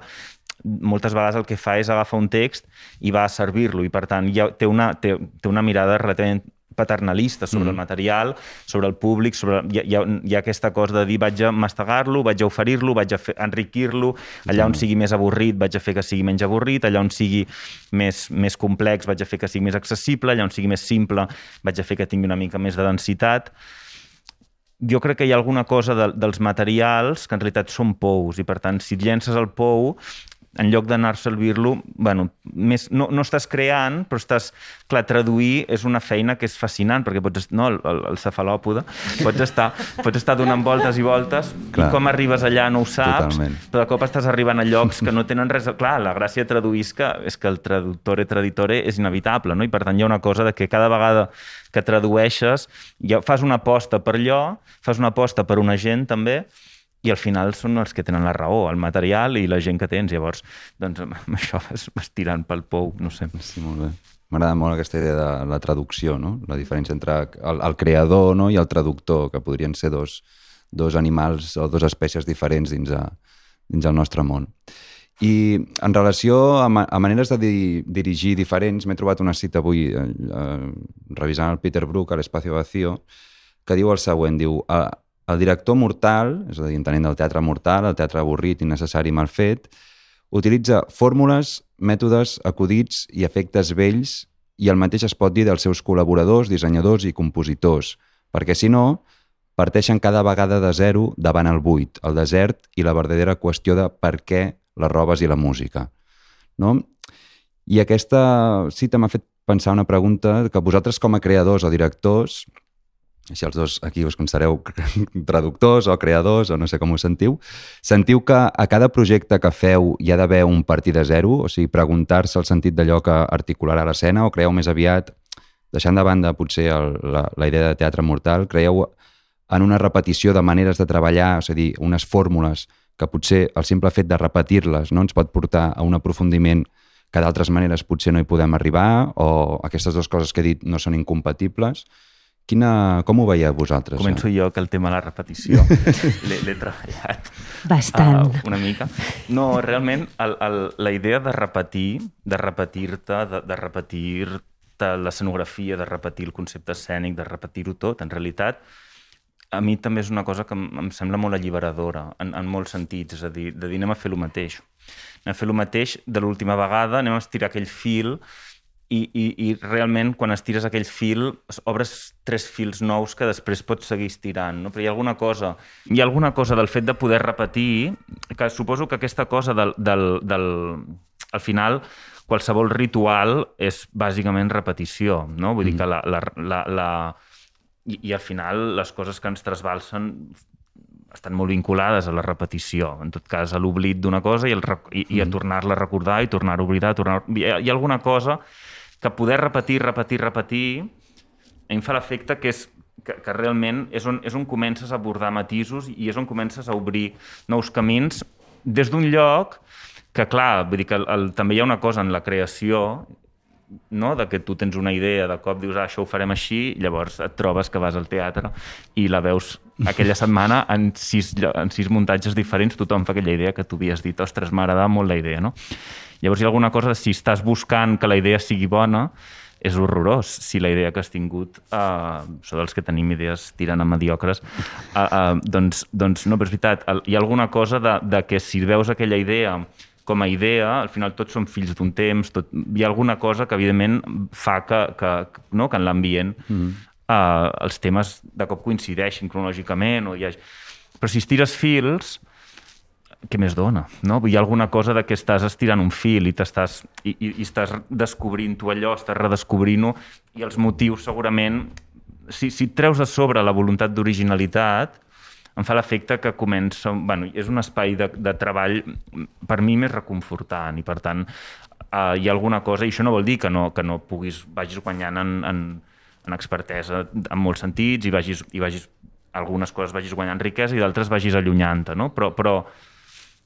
Speaker 4: moltes vegades el que fa és agafar un text i va a servir-lo i per tant ja té, una, té, té una mirada relativament paternalista sobre mm. el material, sobre el públic, sobre... Hi, ha, hi ha aquesta cosa de dir vaig a mastegar-lo, vaig a oferir-lo, vaig a enriquir-lo, allà on sigui més avorrit vaig a fer que sigui menys avorrit, allà on sigui més, més complex vaig a fer que sigui més accessible, allà on sigui més simple vaig a fer que tingui una mica més de densitat jo crec que hi ha alguna cosa de, dels materials que en realitat són pous i per tant si llences el pou en lloc d'anar a servir-lo, bueno, més, no, no estàs creant, però estàs... Clar, traduir és una feina que és fascinant, perquè pots... No, el, el, el cefalòpode. Pots estar, pots estar donant voltes i voltes, clar. i com arribes allà no ho saps, Totalment. però de cop estàs arribant a llocs que no tenen res... Clar, la gràcia de traduir és que, és que el traductor i traditore és inevitable, no? I per tant hi ha una cosa de que cada vegada que tradueixes, ja fas una aposta per allò, fas una aposta per una gent també, i al final són els que tenen la raó, el material i la gent que tens. Llavors, doncs, amb això vas, vas tirant pel pou, no sé.
Speaker 1: Sí, molt bé. M'agrada molt aquesta idea de la traducció, no? la diferència entre el, el creador no? i el traductor, que podrien ser dos, dos animals o dues espècies diferents dins, a, dins el nostre món. I en relació a, ma a maneres de di dirigir diferents, m'he trobat una cita avui eh, eh, revisant el Peter Brook a l'Espacio Vacío, que diu el següent, diu el director mortal, és a dir, entenent del teatre mortal, el teatre avorrit, innecessari, mal fet, utilitza fórmules, mètodes, acudits i efectes vells i el mateix es pot dir dels seus col·laboradors, dissenyadors i compositors, perquè si no, parteixen cada vegada de zero davant el buit, el desert i la verdadera qüestió de per què les robes i la música. No? I aquesta cita m'ha fet pensar una pregunta que vosaltres com a creadors o directors si els dos aquí us considereu traductors o creadors o no sé com us sentiu, sentiu que a cada projecte que feu hi ha d'haver un partit de zero? O sigui, preguntar-se el sentit d'allò que articularà l'escena o creieu més aviat, deixant de banda potser el, la, la idea de teatre mortal, creieu en una repetició de maneres de treballar, és a dir, unes fórmules que potser el simple fet de repetir-les no ens pot portar a un aprofundiment que d'altres maneres potser no hi podem arribar o aquestes dues coses que he dit no són incompatibles Quina, com ho veieu vosaltres?
Speaker 4: Començo jo, que el tema de la repetició l'he treballat
Speaker 3: Bastant. Uh,
Speaker 4: una mica. No, realment, el, el, la idea de repetir, de repetir-te, de, de repetir-te l'escenografia, de repetir el concepte escènic, de repetir-ho tot, en realitat, a mi també és una cosa que em, em sembla molt alliberadora, en, en molts sentits, és a dir, de dir anem a fer el mateix. Anem a fer el mateix de l'última vegada, anem a estirar aquell fil i, i, i realment quan estires aquell fil obres tres fils nous que després pots seguir estirant, no? però hi ha alguna cosa hi ha alguna cosa del fet de poder repetir que suposo que aquesta cosa del, del, del al final qualsevol ritual és bàsicament repetició, no? Vull mm. dir que la, la, la, la... I, I al final les coses que ens trasbalsen estan molt vinculades a la repetició, en tot cas a l'oblit d'una cosa i, el, i, i a mm. tornar-la a recordar i tornar a oblidar, tornar... Hi ha, hi ha alguna cosa que poder repetir, repetir, repetir, a mi em fa l'efecte que és que, que realment és on, és on comences a abordar matisos i és on comences a obrir nous camins des d'un lloc que, clar, vull dir que el, el, també hi ha una cosa en la creació no? de que tu tens una idea, de cop dius, ah, això ho farem així, llavors et trobes que vas al teatre i la veus aquella setmana en sis, en sis muntatges diferents, tothom fa aquella idea que tu havies dit, ostres, m'ha agradat molt la idea, no? Llavors hi ha alguna cosa si estàs buscant que la idea sigui bona, és horrorós si la idea que has tingut, uh, sou dels que tenim idees tirant a mediocres, uh, uh, doncs, doncs no, però és veritat, hi ha alguna cosa de, de que si veus aquella idea com a idea, al final tots som fills d'un temps, tot, hi ha alguna cosa que evidentment fa que, que, no, que en l'ambient mm -hmm. uh, els temes de cop coincideixin cronològicament o hi ha... però si estires fils què més dona? No? Hi ha alguna cosa de que estàs estirant un fil i, estàs, i, i, i estàs descobrint tu allò, estàs redescobrint-ho i els motius segurament si, si treus de sobre la voluntat d'originalitat em fa l'efecte que comença... Bueno, és un espai de, de treball per mi més reconfortant i, per tant, eh, hi ha alguna cosa... I això no vol dir que no, que no puguis, vagis guanyant en, en, en expertesa en molts sentits i vagis, i vagis algunes coses vagis guanyant riquesa i d'altres vagis allunyant-te, no? Però, però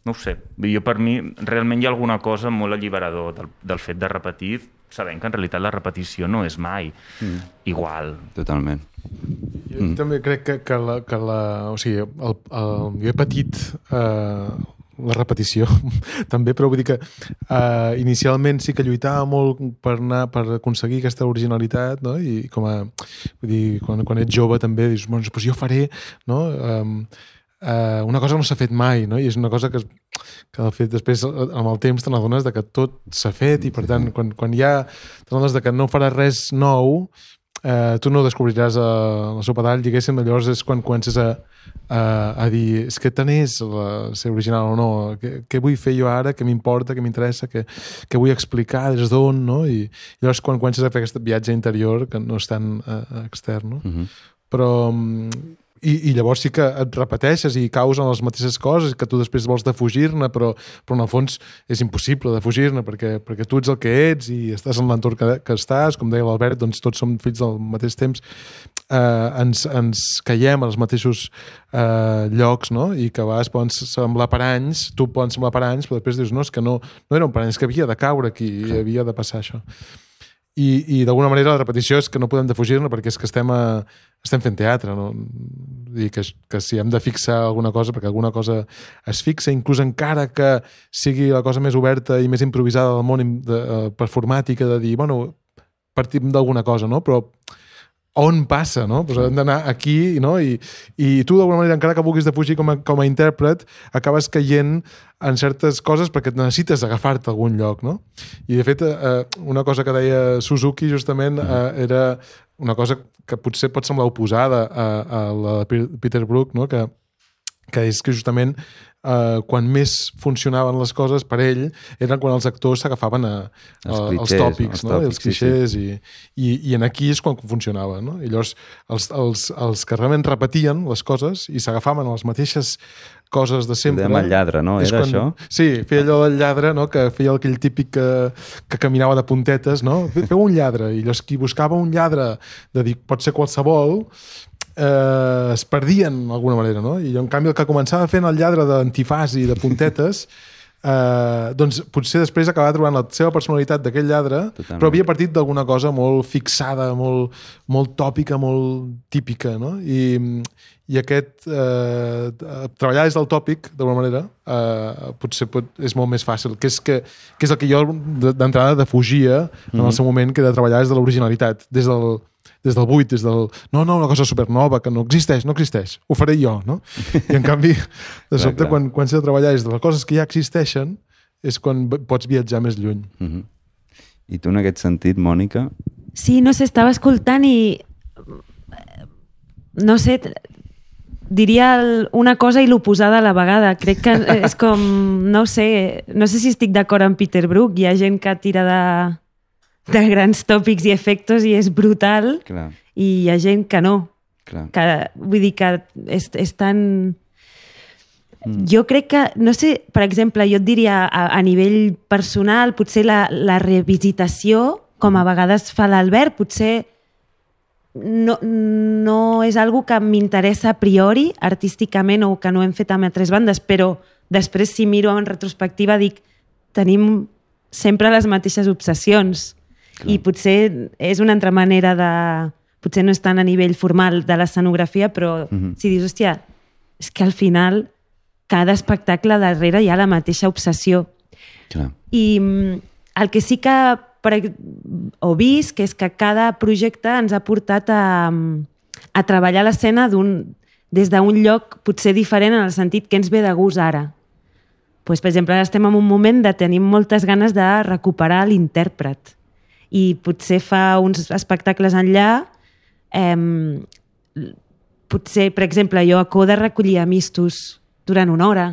Speaker 4: no ho sé, jo per mi realment hi ha alguna cosa molt alliberador del, del fet de repetir, sabent que en realitat la repetició no és mai mm. igual.
Speaker 1: Totalment.
Speaker 2: Jo mm. també crec que, que, la, que la, o sigui, el, el, jo he patit eh, la repetició també, però vull dir que uh, inicialment sí que lluitava molt per anar per aconseguir aquesta originalitat no? i com a, vull dir, quan, quan ets jove també dius, bueno, doncs jo faré no? Um, uh, una cosa no s'ha fet mai no? i és una cosa que, que de fet després amb el temps te n'adones de que tot s'ha fet i per tant quan, quan ja t'adones de que no faràs res nou eh, tu no descobriràs uh, la sopa d'all, diguéssim, llavors és quan comences a, a, a dir és que tant és la, ser original o no, què, què vull fer jo ara, què m'importa, què m'interessa, què, què vull explicar, des d'on, no? I, I llavors quan comences a fer aquest viatge interior que no és tan uh, extern, no? Uh mhm. -huh. Però i, i llavors sí que et repeteixes i caus en les mateixes coses que tu després vols defugir-ne però, però en el fons és impossible defugir-ne perquè, perquè tu ets el que ets i estàs en l'entorn que, que estàs, com deia l'Albert doncs tots som fills del mateix temps. Eh, ens, ens caiem als mateixos eh, llocs no? i que a vegades poden semblar anys tu poden semblar anys però després dius no, és que no, no era un any, és que havia de caure aquí i havia de passar això i, i d'alguna manera la repetició és que no podem defugir-ne perquè és que estem, a, estem fent teatre no? I que, que si hem de fixar alguna cosa perquè alguna cosa es fixa inclús encara que sigui la cosa més oberta i més improvisada del món de, uh, performàtica de dir, bueno, partim d'alguna cosa no? però on passa, no? Pues hem d'anar aquí, no? I, i tu, d'alguna manera, encara que vulguis de fugir com a, com a intèrpret, acabes caient en certes coses perquè necessites agafar-te a algun lloc, no? I, de fet, eh, una cosa que deia Suzuki, justament, eh, era una cosa que potser pot semblar oposada a, a la de Peter Brook, no? Que, que és que justament eh, quan més funcionaven les coses per ell eren quan els actors s'agafaven a, a, els, clichés, als tòpics, no? els clichés, sí, sí. I, i, i en aquí és quan funcionava. No? I llavors els, els, els que realment repetien les coses i s'agafaven a les mateixes coses de sempre.
Speaker 1: Dèiem el lladre, no? Era quan, això?
Speaker 2: Sí, feia allò del lladre, no? que feia aquell típic que, que caminava de puntetes, no? Feu un lladre, i llavors qui buscava un lladre de dir pot ser qualsevol, eh, es perdien d'alguna manera, no? I en canvi el que començava fent el lladre d'antifàs i de puntetes eh, doncs potser després acabava trobant la seva personalitat d'aquell lladre, Totalment. però havia partit d'alguna cosa molt fixada, molt, molt tòpica, molt típica, no? I, i aquest eh, treballar des del tòpic, d'alguna manera, eh, potser pot, és molt més fàcil, que és, que, que és el que jo d'entrada defugia mm -hmm. en el mhm. seu moment, que de treballar des de l'originalitat, des del, des del buit, des del... No, no, una cosa supernova, que no existeix, no existeix, ho faré jo, no? I en canvi, de sobte, clar, quan, quan s'ha de treballar des de les coses que ja existeixen, és quan pots viatjar més lluny.
Speaker 1: Uh -huh. I tu, en aquest sentit, Mònica?
Speaker 3: Sí, no sé, estava escoltant i... No sé, diria una cosa i l'oposada a la vegada. Crec que és com, no sé, no sé si estic d'acord amb Peter Brook. Hi ha gent que tira de de grans tòpics i efectes i és brutal Clar. i hi ha gent que no. Clar. Que, vull dir que és, és tan... Mm. Jo crec que, no sé, per exemple, jo et diria a, a nivell personal, potser la, la revisitació, com a vegades fa l'Albert, potser no, no és algo que m'interessa a priori artísticament o que no hem fet amb altres bandes, però després, si miro en retrospectiva, dic, tenim sempre les mateixes obsessions.
Speaker 1: Clar.
Speaker 3: I potser és una altra manera de... Potser no és tant a nivell formal de l'escenografia, però
Speaker 1: Mhm.
Speaker 3: si dius, hòstia, és que al final cada espectacle darrere hi ha la mateixa obsessió.
Speaker 1: Clar.
Speaker 3: I mm, el que sí que per, ho vist, que és que cada projecte ens ha portat a, mm, a treballar l'escena des d'un lloc potser diferent en el sentit que ens ve de gust ara. Pues, per exemple, ara estem en un moment de tenir moltes ganes de recuperar l'intèrpret. I potser fa uns espectacles enllà eh, potser, per exemple, jo a Coda recollia mistos durant una hora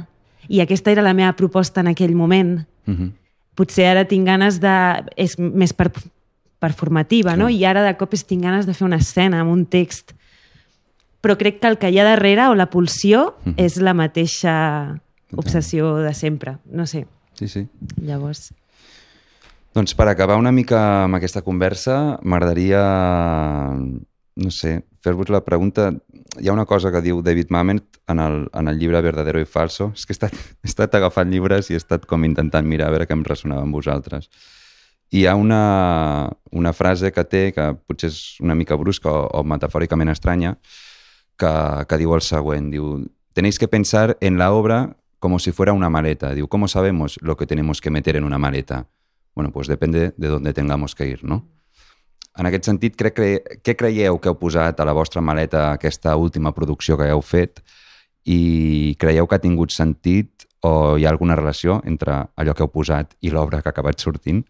Speaker 3: i aquesta era la meva proposta en aquell moment.
Speaker 1: Mhm.
Speaker 3: Potser ara tinc ganes de... és més per, performativa, no? I ara de cop tinc ganes de fer una escena amb un text. Però crec que el que hi ha darrere o la pulsió és la mateixa obsessió de sempre. No sé.
Speaker 1: Sí, sí.
Speaker 3: Llavors...
Speaker 1: Doncs per acabar una mica amb aquesta conversa, m'agradaria, no sé, fer-vos la pregunta... Hi ha una cosa que diu David Mamet en el, en el llibre Verdadero i Falso. És que he estat, he estat agafant llibres i he estat com intentant mirar a veure què em ressonava amb vosaltres. I hi ha una, una frase que té, que potser és una mica brusca o, o metafòricament estranya, que, que diu el següent. Diu, tenéis que pensar en la obra como si fuera una maleta. Diu, ¿cómo sabemos lo que tenemos que meter en una maleta? Bueno, pues depende de dónde tengamos que ir, no? En aquest sentit, crec que, què creieu que heu posat a la vostra maleta aquesta última producció que heu fet i creieu que ha tingut sentit o hi ha alguna relació entre allò que heu posat i l'obra que ha acabat sortint?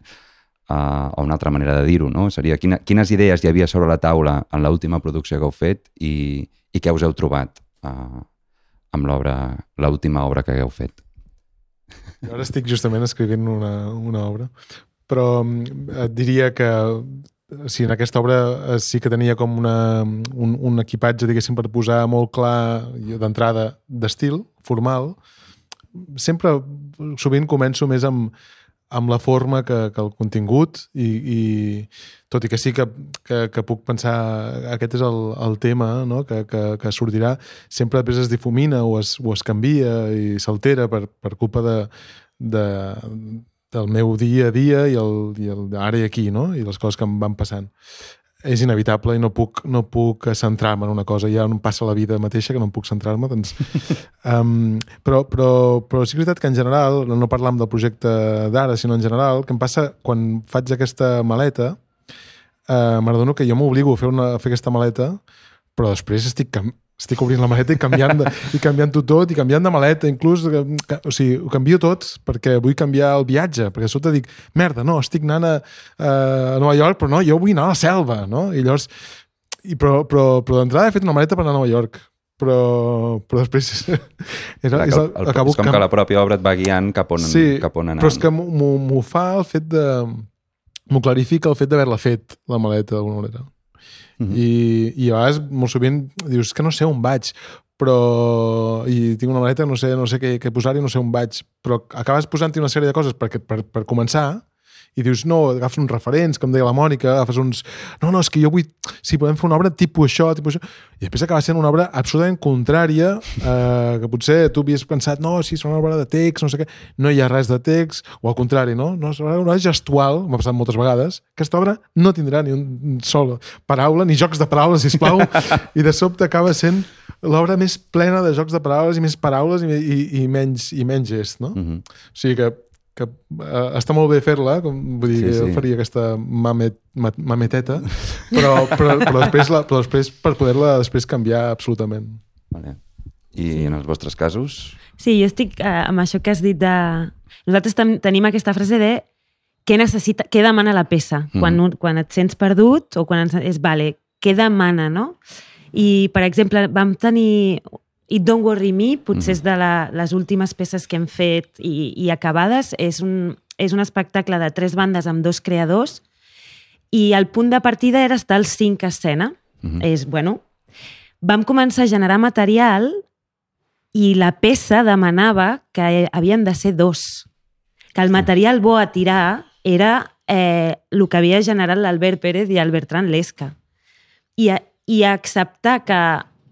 Speaker 1: Uh, o una altra manera de dir-ho, no? Seria quina, quines idees hi havia sobre la taula en l'última producció que heu fet i, i què us heu trobat uh, amb l'obra, l'última obra que heu fet?
Speaker 2: Jo ara estic justament escrivint una, una obra, però mm, et diria que o sigui, en aquesta obra eh, sí que tenia com una, un, un equipatge, diguéssim, per posar molt clar d'entrada d'estil, formal. Sempre, sovint començo més amb, amb la forma que, que el contingut i, i tot i que sí que, que, que puc pensar aquest és el, el tema no? que, que, que sortirà, sempre després es difumina o es, o es canvia i s'altera per, per culpa de, de, del meu dia a dia i el, i el ara i aquí, no? i les coses que em van passant. És inevitable i no puc, no puc centrar-me en una cosa. Ja em passa la vida mateixa que no em puc centrar-me. Doncs, um, però, però, però sí que és veritat que en general, no parlam del projecte d'ara, sinó en general, que em passa quan faig aquesta maleta, eh, m'adono que jo m'obligo a fer, una, a fer aquesta maleta, però després estic, estic obrint la maleta i canviant, de, i canviant-ho tot, i canviant de maleta, inclús, que, o sigui, ho canvio tot perquè vull canviar el viatge, perquè a sota dic, merda, no, estic anant a, a Nova York, però no, jo vull anar a la selva, no? I llavors, i, però, però, però d'entrada he fet una maleta per anar a Nova York, però, però després era,
Speaker 1: Clar,
Speaker 2: és, el,
Speaker 1: el,
Speaker 2: acabo
Speaker 1: és com que la pròpia obra et va guiant cap on,
Speaker 2: sí,
Speaker 1: cap on anar.
Speaker 2: però és que m'ho fa el fet de... M'ho clarifica el fet d'haver-la fet, la maleta, d'alguna manera.
Speaker 1: Mhm.
Speaker 2: I, I a vegades, molt sovint, dius, que no sé on vaig, però... I tinc una maleta, no sé, no sé què, què posar-hi, no sé on vaig, però acabes posant-hi una sèrie de coses perquè, per, per començar, i dius, no, agafes uns referents, com deia la Mònica, agafes uns... No, no, és que jo vull... Sí, podem fer una obra tipus això, tipus això... I després acaba sent una obra absolutament contrària, eh, que potser tu havies pensat, no, sí, serà una obra de text, no sé què... No hi ha res de text, o al contrari, no? No, serà una obra gestual, m'ha passat moltes vegades, aquesta obra no tindrà ni un sol paraula, ni jocs de paraules, sisplau, i de sobte acaba sent l'obra més plena de jocs de paraules i més paraules i, i, i menys, i menys gest, no?
Speaker 1: Mhm.
Speaker 2: O sigui que, que uh, està molt bé fer-la, com vull dir,
Speaker 1: Sí,
Speaker 2: sí, faria aquesta mamet, ma, mameteta, però, però, però, després la, però després per poder-la després canviar absolutament.
Speaker 1: Vale. I sí. en els vostres casos?
Speaker 3: Sí, jo estic eh, amb això que has dit de... Nosaltres tenim aquesta frase de què necessita, què demana la peça.
Speaker 1: Mhm.
Speaker 3: Quan, un, quan et sents perdut o quan ens, és, vale, què demana, no? I, per exemple, vam tenir It Don't Worry Me, potser és de la, les últimes peces que hem fet i, i acabades. És un, és un espectacle de tres bandes amb dos creadors i el punt de partida era estar als cinc escena.
Speaker 1: Mhm.
Speaker 3: És, bueno, vam començar a generar material i la peça demanava que havien de ser dos. Que el material bo a tirar era eh, el que havia generat l'Albert Pérez i el Bertran Lesca. I, a, I acceptar que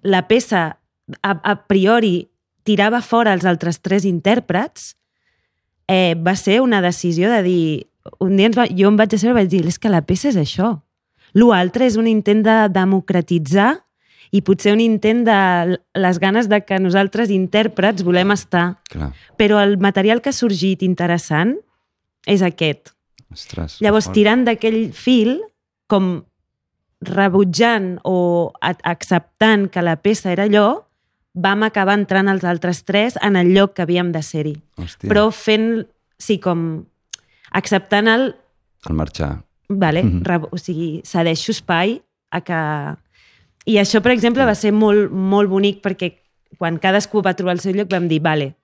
Speaker 3: la peça a, a priori tirava fora els altres tres intèrprets, eh, va ser una decisió de dir... Un dia ens va, jo em vaig asseure i vaig dir, és que la peça és això. L'altre és un intent de democratitzar i potser un intent de les ganes de que nosaltres, intèrprets, volem estar.
Speaker 1: Clar.
Speaker 3: Però el material que ha sorgit interessant és aquest.
Speaker 1: Ostres,
Speaker 3: Llavors, tirant d'aquell fil, com rebutjant o acceptant que la peça era allò, vam acabar entrant els altres tres en el lloc que havíem de ser-hi. Però fent, sí, com acceptant el...
Speaker 1: Al marxar.
Speaker 3: Vale,
Speaker 1: Mhm.
Speaker 3: re- o sigui, cedeixo espai a que... I això, per exemple, va ser molt, molt bonic perquè quan cadascú va trobar el seu lloc vam dir, vale,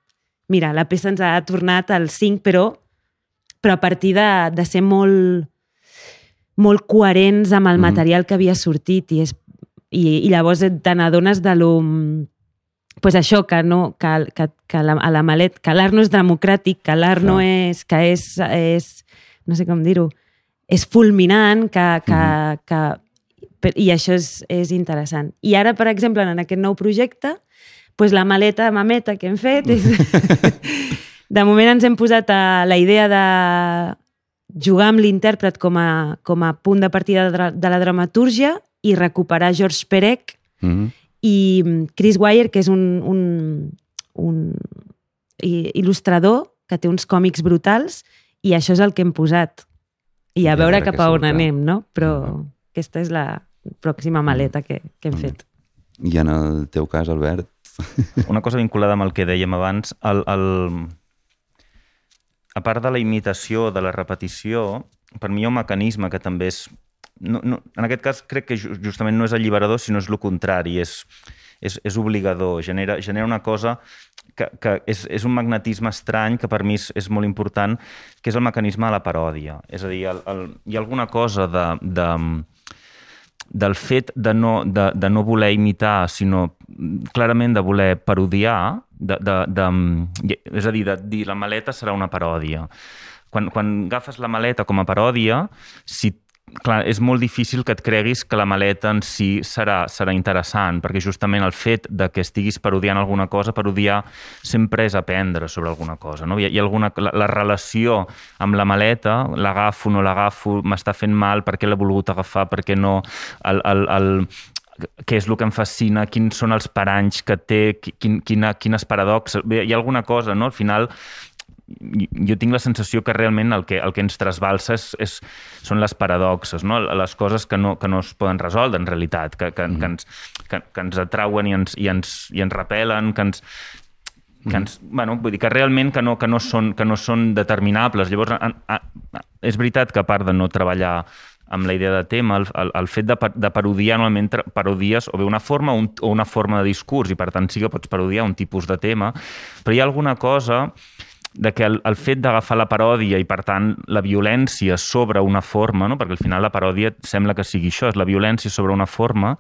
Speaker 3: mira, la peça ens ha tornat al 5, però, però a partir de, de ser molt, molt coherents amb el
Speaker 1: Mhm.
Speaker 3: material que havia sortit i, és, i, i llavors te n'adones de lo pues això, que, no, que, que, que la, a la malet, que l'art no és democràtic, que l'art no és, que és, és, no sé com dir-ho, és fulminant, que, que, que, per- i això és, és interessant. I ara, per exemple, en aquest nou projecte, pues la maleta mameta que hem fet és... de moment ens hem posat a la idea de jugar amb l'intèrpret com, a, com a punt de partida de, de la dramatúrgia i recuperar George Perec
Speaker 1: Mm -hmm.
Speaker 3: I mm, Chris Wire, que és un, un, un il·lustrador que té uns còmics brutals i això és el que hem posat. I a
Speaker 1: I a
Speaker 3: veure cap a on anem, no? Però
Speaker 1: Mhm.
Speaker 3: aquesta és la pròxima maleta que, que hem
Speaker 1: Molt bé.
Speaker 3: fet.
Speaker 1: I en el teu cas, Albert?
Speaker 4: Una cosa vinculada amb el que dèiem abans, el, el... a part de la imitació, de la repetició, per mi hi ha un mecanisme que també és... No, no, en aquest cas crec que ju- justament no és alliberador, sinó és el contrari, és, és, és obligador, genera, genera una cosa que, que és, és un magnetisme estrany que per mi és, és molt important, que és el mecanisme de la paròdia. És a dir, el, el, hi ha alguna cosa de, de, del fet de no, de, de no voler imitar, sinó clarament de voler parodiar, de, de, de, és a dir, de dir la maleta serà una paròdia. Quan, quan agafes la maleta com a paròdia, si clar, és molt difícil que et creguis que la maleta en si serà, serà interessant, perquè justament el fet de que estiguis parodiant alguna cosa, parodiar sempre és aprendre sobre alguna cosa. No? Hi hi alguna, la, la relació amb la maleta, l'agafo, no l'agafo, m'està fent mal, per què l'he volgut agafar, per què no... El, el, el, què és el que em fascina, quins són els paranys que té, quin, quina, quines paradoxes... Bé, hi ha alguna cosa, no? Al final, jo tinc la sensació que realment el que, el que ens trasbalsa és, és, són les paradoxes, no? les coses que no, que no es poden resoldre en realitat, que, que, mm. que, ens, que, que ens atrauen i ens, i ens, i ens repel·len, que ens, que ens, bueno, vull dir que realment que no, que no, són, que no són determinables. Llavors, a, a, a, és veritat que a part de no treballar amb la idea de tema, el, el, el fet de, de parodiar normalment parodies o bé una forma un, o una forma de discurs i per tant sí que pots parodiar un tipus de tema, però hi ha alguna cosa de que el, el fet d'agafar la paròdia i, per tant, la violència sobre una forma, no? perquè al final la paròdia sembla que sigui això, és la violència sobre una forma,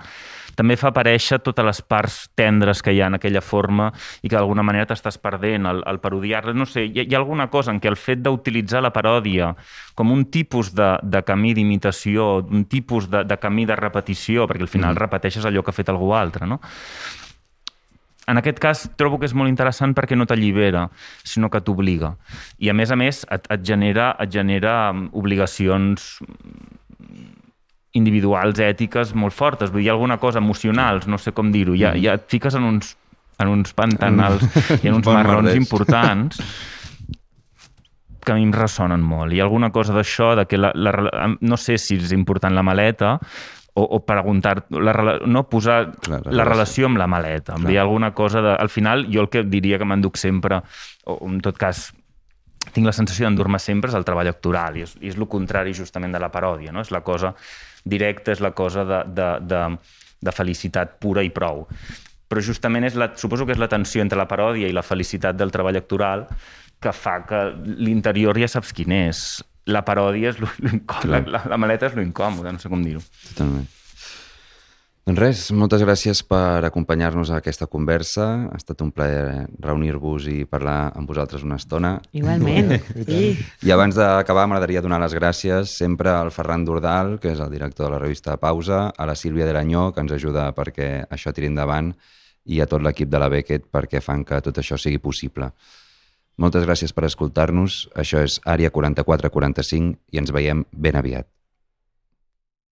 Speaker 4: també fa aparèixer totes les parts tendres que hi ha en aquella forma i que d'alguna manera t'estàs perdent al, al parodiar-la. No sé, hi hi ha alguna cosa en què el fet d'utilitzar la paròdia com un tipus de, de camí d'imitació, un tipus de, de camí de repetició, perquè al final mm. repeteixes allò que ha fet algú altre, no? En aquest cas trobo que és molt interessant perquè no t'allibera, sinó que t'obliga. I a més a més et, et, genera, et genera mm, obligacions individuals, ètiques, molt fortes. Vull dir, alguna cosa emocionals, no sé com dir-ho. Ja, ja et fiques en uns, en uns pantanals i en uns
Speaker 1: Bon
Speaker 4: marrons
Speaker 1: merders.
Speaker 4: importants que a mi em ressonen molt. Hi ha alguna cosa d'això, de que la, la, no sé si és important la maleta, o, o preguntar, la, no posar
Speaker 1: Clar, la
Speaker 4: la relació. amb la maleta. Clar. Hi ha alguna cosa de... Al final, jo el que diria que m'enduc sempre, o en tot cas, tinc la sensació d'endur-me sempre és el treball actoral, i és, i és el contrari justament de la paròdia, no? És la cosa directa, és la cosa de, de, de, de felicitat pura i prou. Però justament és la, suposo que és la tensió entre la paròdia i la felicitat del treball actoral que fa que l'interior ja saps quin és. La paròdia és lo, lo incòmode, la, la, la maleta és lo incòmode, no sé com dir-ho.
Speaker 1: Totalment. Doncs res, moltes gràcies per acompanyar-nos a aquesta conversa. Ha estat un plaer reunir-vos i parlar amb vosaltres una estona.
Speaker 3: Igualment, sí.
Speaker 1: I abans d'acabar m'agradaria donar les gràcies sempre al Ferran Dordal, que és el director de la revista Pausa, a la Sílvia de l'Anyó, que ens ajuda perquè això tiri endavant, i a tot l'equip de la Beckett perquè fan que tot això sigui possible. Moltes gràcies per escoltar-nos. Això és Àrea 4445 i ens veiem ben aviat.